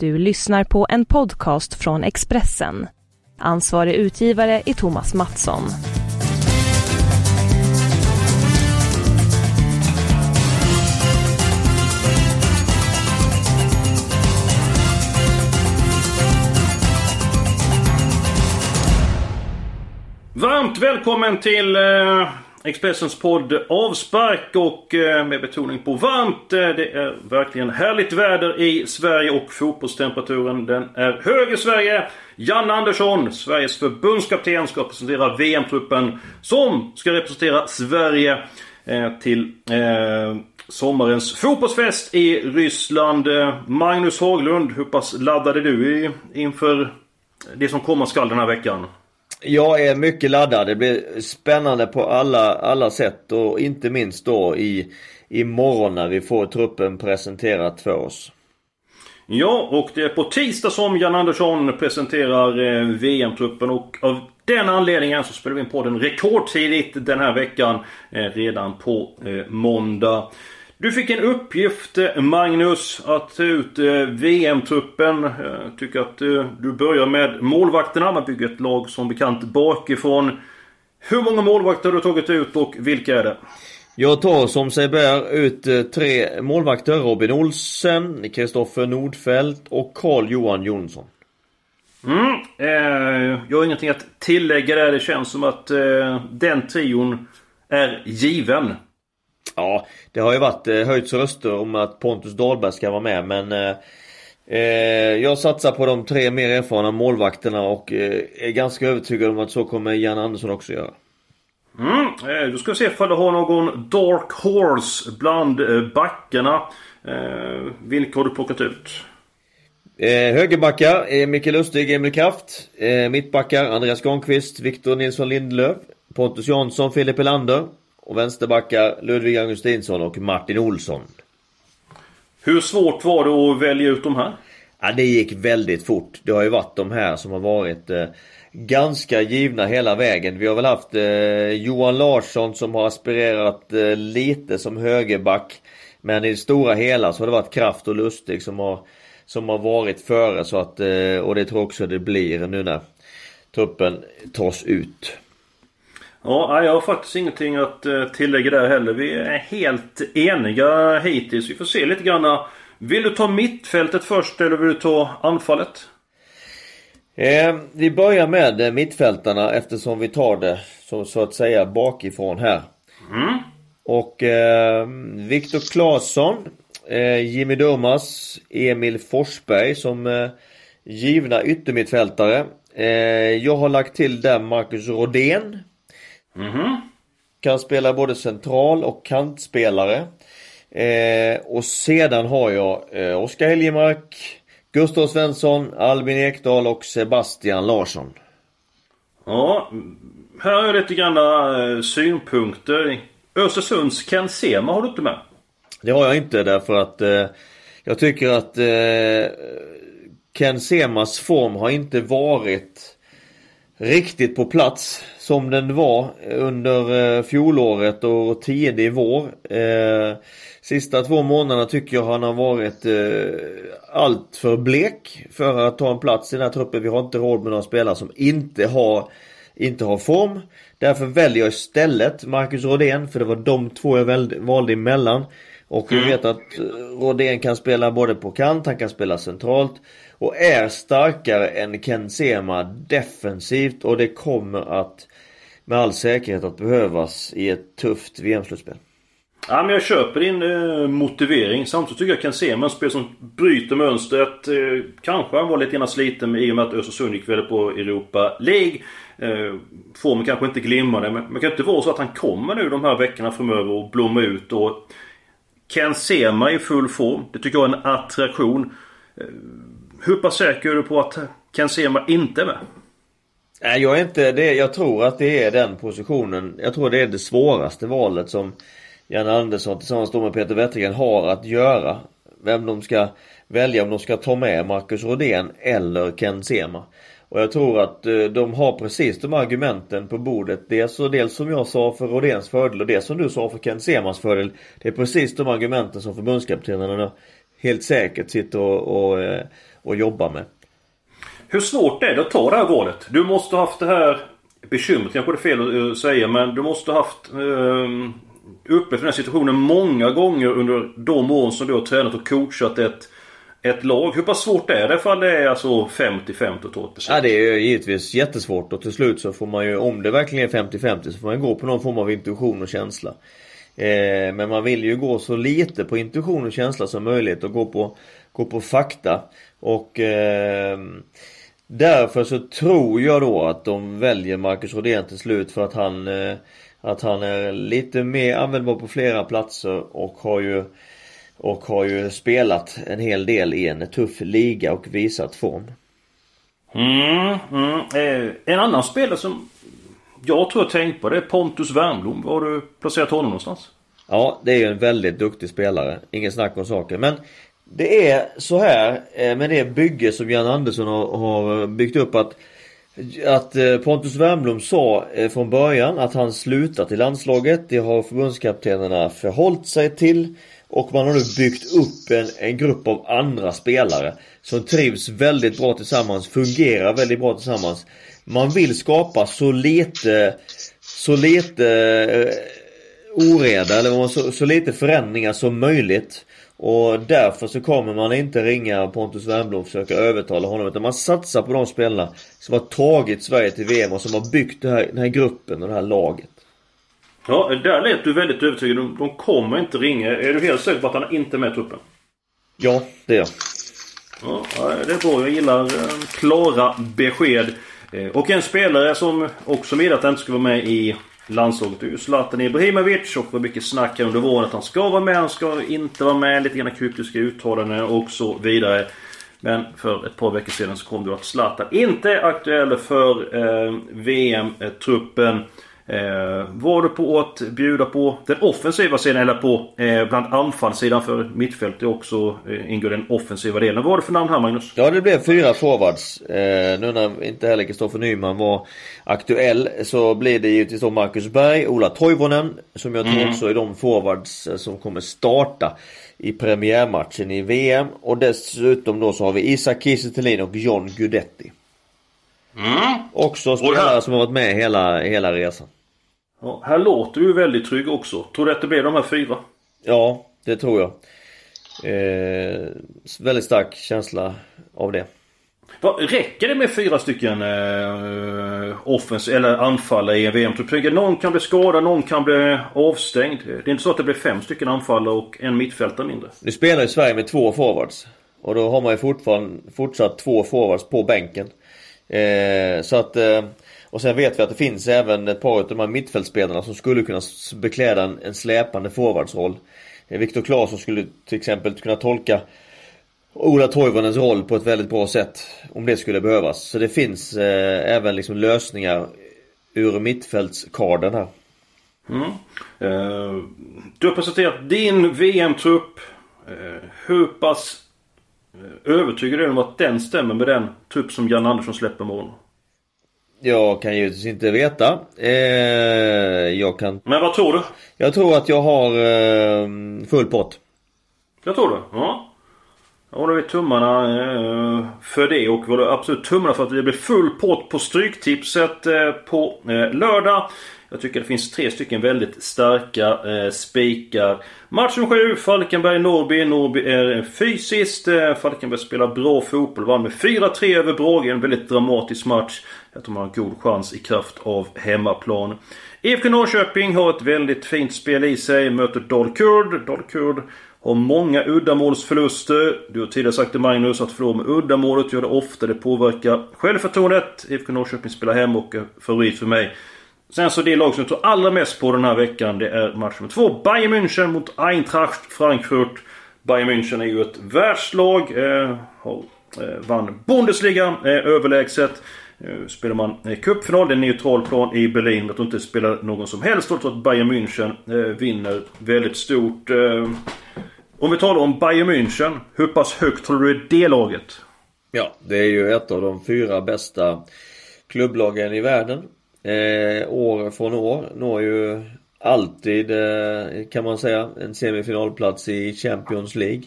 Du lyssnar på en podcast från Expressen. Ansvarig utgivare är Thomas Mattsson. Varmt välkommen till eh, Expressens podd Avspark och eh, med betoning på varmt. Eh, det är verkligen härligt väder i Sverige och fotbollstemperaturen den är hög i Sverige. Janne Andersson, Sveriges förbundskapten, ska presentera VM-truppen som ska representera Sverige eh, till sommarens fotbollsfest i Ryssland. Magnus Haglund, hur pass laddad är du inför det som komma skall den här veckan? Jag är mycket laddad. Det blir spännande på alla, alla sätt och inte minst då i, imorgon när vi får truppen presenterat för oss. Ja, och det är på tisdag som Jan Andersson presenterar eh, VM-truppen och av den anledningen så spelar vi in podden rekordtidigt den här veckan. Eh, redan på eh, måndag. Du fick en uppgift Magnus att ta ut VM-truppen. Jag tycker att du börjar med målvakterna. Man bygger ett lag som bekant bakifrån. Hur många målvakter har du tagit ut och vilka är det? Jag tar som sig bär ut tre målvakter. Robin Olsen, Kristoffer Nordfeldt och Carl-Johan Jonsson. Mm, eh, jag har ingenting att tillägga där. Det känns som att eh, den trion är given. Ja, det har ju varit eh, höjts röster om att Pontus Dahlberg ska vara med men eh, eh, Jag satsar på de tre mer erfarna målvakterna och eh, är ganska övertygad om att så kommer Jan Andersson också göra. Mm, eh, då ska se ifall du har någon Dark Horse bland eh, backarna. Vilka har du plockat ut? Eh, högerbackar, eh, Micke Lustig, Emil Kraft. Eh, mittbackar, Andreas Granqvist, Victor Nilsson Lindelöf. Pontus Jansson, Filip Elander. Och vänsterbackar Ludvig Augustinsson och Martin Olsson. Hur svårt var det att välja ut de här? Ja, det gick väldigt fort. Det har ju varit de här som har varit eh, ganska givna hela vägen. Vi har väl haft eh, Johan Larsson som har aspirerat eh, lite som högerback. Men i det stora hela så har det varit Kraft och Lustig som har, som har varit före. Så att, eh, och det tror jag också det blir nu när truppen tas ut. Ja, jag har faktiskt ingenting att eh, tillägga där heller. Vi är helt eniga hittills. Vi får se lite grann. Vill du ta mittfältet först eller vill du ta anfallet? Eh, vi börjar med mittfältarna eftersom vi tar det så, så att säga bakifrån här. Mm. Och eh, Viktor Claesson, eh, Jimmy Durmas, Emil Forsberg som eh, givna yttermittfältare. Eh, jag har lagt till där Marcus Rodén Mhm. Kan spela både central och kantspelare. Eh, och sedan har jag eh, Oskar Helgemark, Gustav Svensson, Albin Ekdal och Sebastian Larsson. Ja, här har jag lite grann eh, synpunkter. Östersunds Ken Sema har du inte med? Det har jag inte därför att eh, jag tycker att eh, Ken Semas form har inte varit riktigt på plats som den var eh, under eh, fjolåret och tidig vår. Eh, sista två månaderna tycker jag han har varit allt för blek för att ta en plats i den här truppen. Vi har inte råd med några spelare som inte har, inte har form. Därför väljer jag istället Marcus Rodén för det var de två jag valde emellan. Och vi vet att Rodén kan spela både på kant, han kan spela centralt. Och är starkare än Ken Sema defensivt och det kommer att med all säkerhet att behövas i ett tufft VM-slutspel. Ja, men jag köper din eh, motivering. Samtidigt tycker jag Ken Sema en spel som bryter mönstret. Eh, kanske han var lite grann sliten i och med att Östersund gick väl på Europa League. Eh, formen kanske inte glimmade men det kan inte vara så att han kommer nu de här veckorna framöver och blommar ut. Och Ken Sema i full form. Det tycker jag är en attraktion. Eh, hur pass säker är du på att Ken Sema inte är med? Nej jag är inte det. Jag tror att det är den positionen. Jag tror det är det svåraste valet som Jan Andersson tillsammans med Peter Wettergren har att göra. Vem de ska välja om de ska ta med Marcus Rodén eller Ken Sema. Och jag tror att eh, de har precis de argumenten på bordet. Dels, och dels som jag sa för Rodéns fördel och det som du sa för Ken Semas fördel. Det är precis de argumenten som förbundskaptenerna helt säkert sitter och, och, eh, och jobbar med. Hur svårt är det att ta det här valet? Du måste ha haft det här bekymret, kanske det är fel att eh, säga, men du måste ha haft um, upplevt den här situationen många gånger under de år som du har tränat och coachat ett, ett lag. Hur pass svårt är det ifall det är alltså 50-50 totalt? Ja det är givetvis jättesvårt och till slut så får man ju, om det verkligen är 50-50 så får man gå på någon form av intuition och känsla. Eh, men man vill ju gå så lite på intuition och känsla som möjligt och gå på, gå på fakta. Och eh, Därför så tror jag då att de väljer Marcus Rodén till slut för att han eh, Att han är lite mer användbar på flera platser och har ju och har ju spelat en hel del i en tuff liga och visat form. Mm, mm. Eh, en annan spelare som jag tror jag tänkt på det är Pontus Wernbloom. Var har du placerat honom någonstans? Ja, det är ju en väldigt duktig spelare. Ingen snack om saken. Men det är så här eh, med det bygge som Jan Andersson har, byggt upp att att eh, Pontus Wernbloom sa eh, från början att han slutar till landslaget. Det har förbundskaptenerna förhållit sig till. Och man har nu byggt upp en, en grupp av andra spelare som trivs väldigt bra tillsammans, fungerar väldigt bra tillsammans. Man vill skapa så lite, så lite eh, oreda eller så, så lite förändringar som möjligt. Och därför så kommer man inte ringa Pontus Wernbloom och försöka övertala honom. Utan man satsar på de spelarna som har tagit Sverige till VM och som har byggt här, den här gruppen och det här laget. Ja, där lät du väldigt övertygad. De, de kommer inte ringa. Är du helt säker på att han inte är med i truppen? Ja, det är jag. Ja, det är bra. Jag gillar eh, klara besked. Eh, och en spelare som också med att han inte ska vara med i landslaget är ju Zlatan Ibrahimovic och det var mycket snack under våren att han ska vara med, han ska inte vara med. Lite grann kryptiska uttalanden och så vidare. Men för ett par veckor sedan så kom det att Zlatan inte är aktuell för eh, VM-truppen. Eh, var du på att bjuda på den offensiva sidan eller på eh, bland anfallssidan för mittfältet också eh, ingår den offensiva delen. Vad var det för namn här Magnus? Ja det blev fyra forwards. Eh, nu när inte heller Kristoffer Nyman var aktuell så blir det givetvis då Marcus Berg, Ola Toivonen som jag tror mm. också är de forwards eh, som kommer starta i premiärmatchen i VM. Och dessutom då så har vi Isak Kiese och John Guidetti. Mm. Också spelare som har varit med hela, hela resan. Ja, här låter du väldigt trygg också. Tror du att det blir de här fyra? Ja, det tror jag. Eh, väldigt stark känsla av det. Va, räcker det med fyra stycken eh, offens eller anfallare i en VM-trupp? Någon kan bli skadad, någon kan bli avstängd. Det är inte så att det blir fem stycken anfallare och en mittfältare mindre. Nu spelar ju Sverige med två forwards. Och då har man ju fortfarande fortsatt två forwards på bänken. Eh, så att eh, och sen vet vi att det finns även ett par av de här mittfältsspelarna som skulle kunna bekläda en, en släpande forwardsroll. Eh, Viktor Claesson skulle till exempel kunna tolka Ola Toivonens roll på ett väldigt bra sätt. Om det skulle behövas. Så det finns eh, även liksom lösningar ur mittfältskarden här. Mm. Eh, du har presenterat din VM-trupp. Eh, hur pass eh, övertygad är du om att den stämmer med den trupp som Jan Andersson släpper imorgon? Jag kan givetvis inte veta. Eh, jag kan... Men vad tror du? Jag tror att jag har eh, full pott. Jag tror det? Ja. Ja, då är tummarna eh, för det och håller absolut tummarna för att det blir full pott på Stryktipset eh, på eh, lördag. Jag tycker det finns tre stycken väldigt starka eh, spikar. Match nummer 7, Falkenberg-Norrby. Norrby är fysiskt. Eh, Falkenberg spelar bra fotboll. Vann med 4-3 över Brage. En väldigt dramatisk match. Jag tror man har god chans i kraft av hemmaplan. IFK Norrköping har ett väldigt fint spel i sig. Möter Dalkurd. Dalkurd har många uddamålsförluster. Du har tidigare sagt till Magnus att förlora med uddamålet gör det ofta. Det påverkar självförtroendet. IFK Norrköping spelar hem och är favorit för mig. Sen så det lag som jag tror allra mest på den här veckan det är match nummer två. Bayern München mot Eintracht Frankfurt. Bayern München är ju ett världslag. Eh, har, eh, vann Bundesliga eh, överlägset. Nu spelar man eh, cupfinal, det är en neutral plan i Berlin. Jag tror inte det spelar någon som helst Jag tror att Bayern München eh, vinner väldigt stort. Eh, om vi talar om Bayern München. Hur pass högt håller du det laget? Ja, det är ju ett av de fyra bästa klubblagen i världen eh, år från år. Når ju alltid, eh, kan man säga, en semifinalplats i Champions League.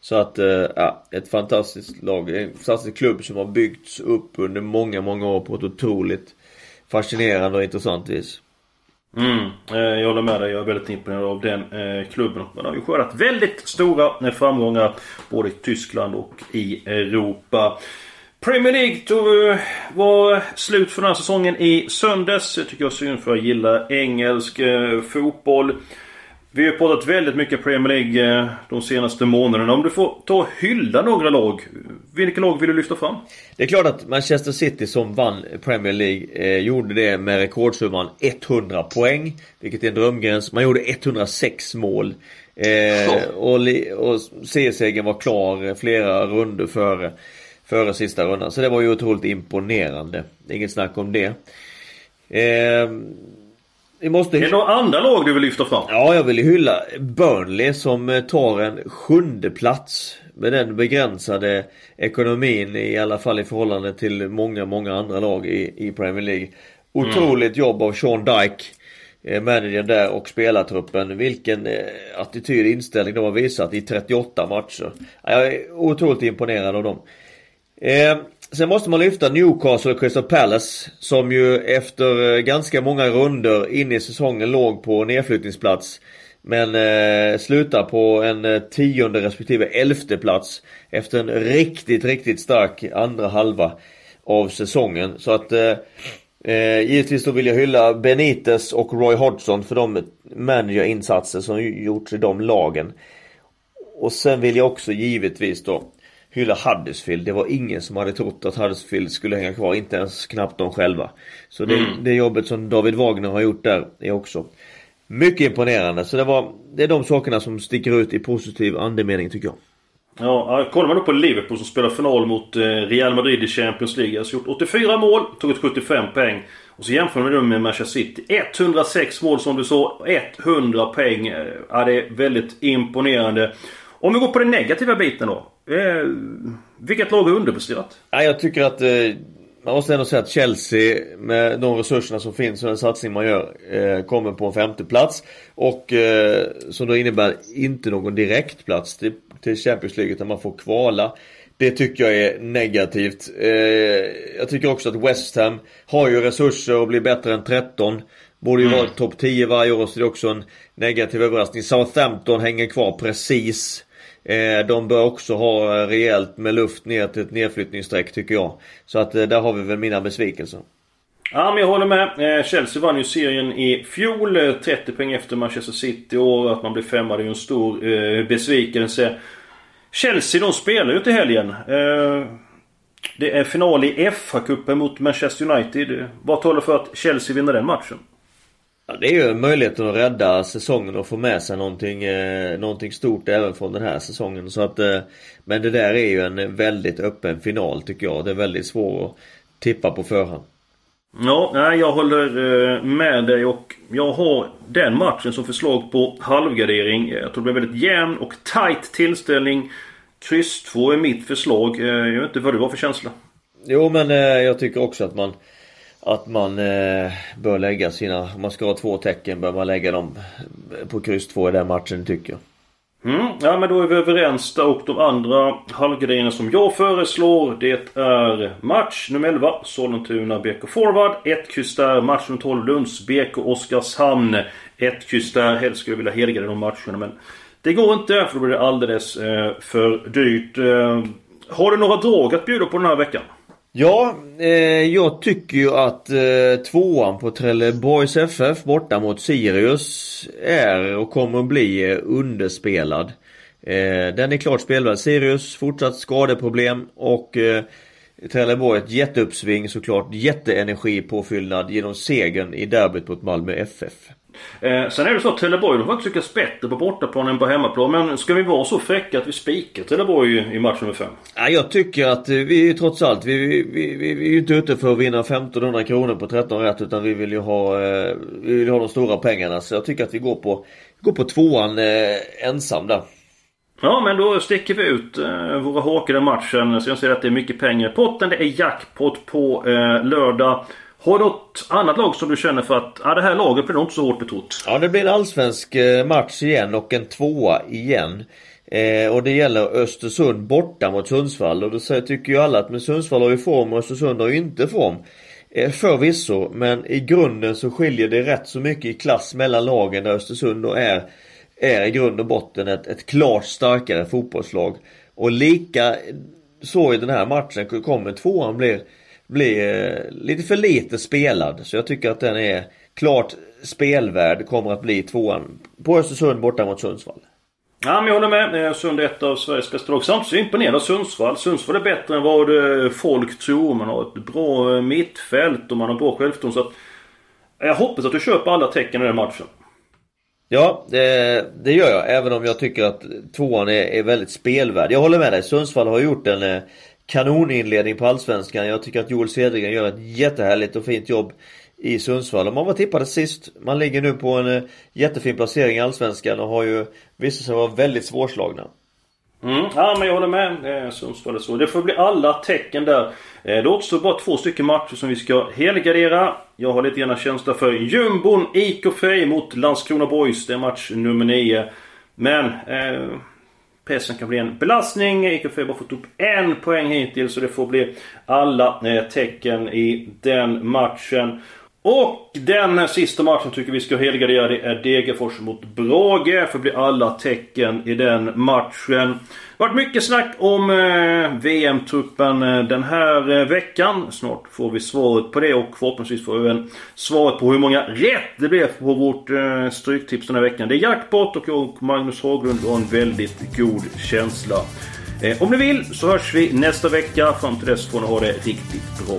Så att, eh, ja, ett fantastiskt lag. En fantastisk klubb som har byggts upp under många, många år på ett otroligt fascinerande och intressant vis. Mm, eh, jag håller med dig. Jag är väldigt imponerad av den eh, klubben. Man har ju skördat väldigt stora eh, framgångar både i Tyskland och i Europa. Premier League tog, var slut för den här säsongen i söndags. Jag tycker jag synd för jag gillar engelsk fotboll. Vi har pratat väldigt mycket Premier League eh, de senaste månaderna. Om du får ta och hylla några lag. Vilka lag vill du lyfta fram? Det är klart att Manchester City som vann Premier League eh, gjorde det med rekordsumman 100 poäng. Vilket är en drömgräns. Man gjorde 106 mål. Eh, och, och seriesegern var klar flera runder före före sista rundan. Så det var ju otroligt imponerande. Inget snack om det. Eh, vi måste... Är det några andra lag du vill lyfta fram? Ja, jag vill hylla Burnley som eh, tar en sjunde plats med den begränsade ekonomin i alla fall i förhållande till många, många andra lag i, i Premier League. Otroligt mm. jobb av Sean Dyke eh, managern där och spelartruppen. Vilken eh, attityd inställning de har visat i 38 matcher. Jag är otroligt imponerad av dem. Sen måste man lyfta Newcastle och Crystal Palace som ju efter eh, ganska många runder in i säsongen låg på nedflyttningsplats. Men eh, slutar på en eh, tionde respektive elfte plats efter en riktigt, riktigt stark andra halva av säsongen. Så att eh, eh, givetvis då vill jag hylla Benitez och Roy Hodgson för de managerinsatser som gjorts i de lagen. Och sen vill jag också givetvis då hylla Huddersfield. Det var ingen som hade trott att Huddersfield skulle hänga kvar. Inte ens knappt de själva. Så det, mm. det jobbet som David Wagner har gjort där är också mycket imponerande. Så det, var, det är de sakerna som sticker ut i positiv andemening tycker jag. Ja, kollar man då på Liverpool som spelar final mot eh, Real Madrid i Champions League. Alltså gjort 84 mål, tagit 75 poäng. Och så jämför man det med Manchester City. 106 mål som du sa, 100 poäng. Ja, det är väldigt imponerande. Om vi går på den negativa biten då. Eh, vilket lag har underpresterat? Ja, jag tycker att eh, man måste ändå säga att Chelsea med de resurserna som finns och den satsning man gör eh, kommer på en femte plats Och eh, som då innebär inte någon direktplats till, till Champions League utan man får kvala. Det tycker jag är negativt. Eh, jag tycker också att West Ham har ju resurser och blir bättre än 13. Borde ju mm. vara topp 10 varje år så det är också en negativ överraskning. Southampton hänger kvar precis Eh, de bör också ha eh, rejält med luft ner till ett nedflyttningsstreck tycker jag. Så att eh, där har vi väl mina besvikelser. Ja men jag håller med. Chelsea vann ju serien i fjol. 30 poäng efter Manchester City och att man blev femma det är ju en stor eh, besvikelse. Chelsea de spelar ju till helgen. Eh, det är final i FA-cupen mot Manchester United. Vad talar för att Chelsea vinner den matchen? Ja, det är ju möjligheten att rädda säsongen och få med sig någonting, eh, någonting stort även från den här säsongen. Så att, eh, men det där är ju en väldigt öppen final tycker jag. Det är väldigt svårt att tippa på förhand. Ja, jag håller eh, med dig och jag har den matchen som förslag på halvgardering. Jag tror det blir väldigt jämn och tight tillställning. Kryss 2 är mitt förslag. Eh, jag vet inte vad du har för känsla? Jo men eh, jag tycker också att man att man eh, bör lägga sina, om man ska ha två tecken bör man lägga dem på kryss 2 i den matchen tycker jag. Mm, ja men då är vi överens där och de andra halvgardinerna som jag föreslår det är match nummer 11 Sollentuna BK Forward. Ett kryss där. Match nummer 12 Lunds BK Oskarshamn. Ett kryss där. Helst skulle jag vilja helgardera de matcherna men det går inte för då blir det alldeles eh, för dyrt. Eh, har du några drag att bjuda på den här veckan? Ja, eh, jag tycker ju att eh, tvåan på Trelleborgs FF borta mot Sirius är och kommer att bli eh, underspelad. Eh, den är klart spelvärd. Sirius fortsatt skadeproblem och eh, Trelleborg ett jätteuppsving såklart. Jätteenergipåfyllnad genom segern i derbyt mot Malmö FF. Eh, sen är det så att Trelleborg de faktiskt lyckats bättre på bortaplan än på hemmaplan. Men ska vi vara så fräcka att vi spikar Trelleborg i match nummer 5? Ja, jag tycker att vi trots allt, vi, vi, vi, vi är ju inte ute för att vinna 1500 kronor på 13 rätt utan vi vill ju ha, eh, vi vill ha de stora pengarna. Så jag tycker att vi går på, går på tvåan eh, ensam där. Ja men då sticker vi ut eh, våra hakar i matchen. Så jag ser att det är mycket pengar i potten. Det är jackpot på eh, lördag. Har du något annat lag som du känner för att ja, det här laget blir nog inte så hårt betrott? Ja det blir en allsvensk eh, match igen och en tvåa igen. Eh, och det gäller Östersund borta mot Sundsvall och då tycker ju alla att men Sundsvall har ju form och Östersund har ju inte form. Eh, förvisso, men i grunden så skiljer det rätt så mycket i klass mellan lagen där Östersund då är, är i grund och botten ett, ett klart starkare fotbollslag. Och lika så i den här matchen kommer tvåan blir, blir eh, lite för lite spelad. Så jag tycker att den är klart spelvärd kommer att bli tvåan på Östersund borta mot Sundsvall. Ja, men jag håller med. Eh, Sund är ett av Sveriges bästa lag. Samtidigt så imponerad Sundsvall. Sundsvall är bättre än vad eh, folk tror. Man har ett bra mittfält och man har bra självförtroende. Så att jag hoppas att du köper alla tecken i den matchen. Ja, det, det, gör jag. Även om jag tycker att tvåan är, är väldigt spelvärd. Jag håller med dig. Sundsvall har gjort en eh, kanoninledning på Allsvenskan. Jag tycker att Joel Cedergren gör ett jättehärligt och fint jobb i Sundsvall. Man var tippade sist. Man ligger nu på en eh, jättefin placering i Allsvenskan och har ju visat sig vara väldigt svårslagna. Mm, ja men jag håller med. Eh, Sundsvall så. Det får bli alla tecken där. Eh, det återstår bara två stycken matcher som vi ska helgardera. Jag har lite grann känsla för jumbon IK Frej mot Landskrona Boys. Det är match nummer 9. Men eh, pressen kan bli en belastning. IK har bara fått upp en poäng hittills. Så det får bli alla eh, tecken i den matchen. Och den sista matchen tycker vi ska helgardera det är Degerfors mot Brage. För blir alla tecken i den matchen. Det har varit mycket snack om eh, VM-truppen eh, den här eh, veckan. Snart får vi svaret på det och förhoppningsvis får vi även svaret på hur många rätt det blev på vårt eh, stryktips den här veckan. Det är jackpot och jag och Magnus Haglund har en väldigt god känsla. Eh, om ni vill så hörs vi nästa vecka. Fram till dess får ni ha det riktigt bra.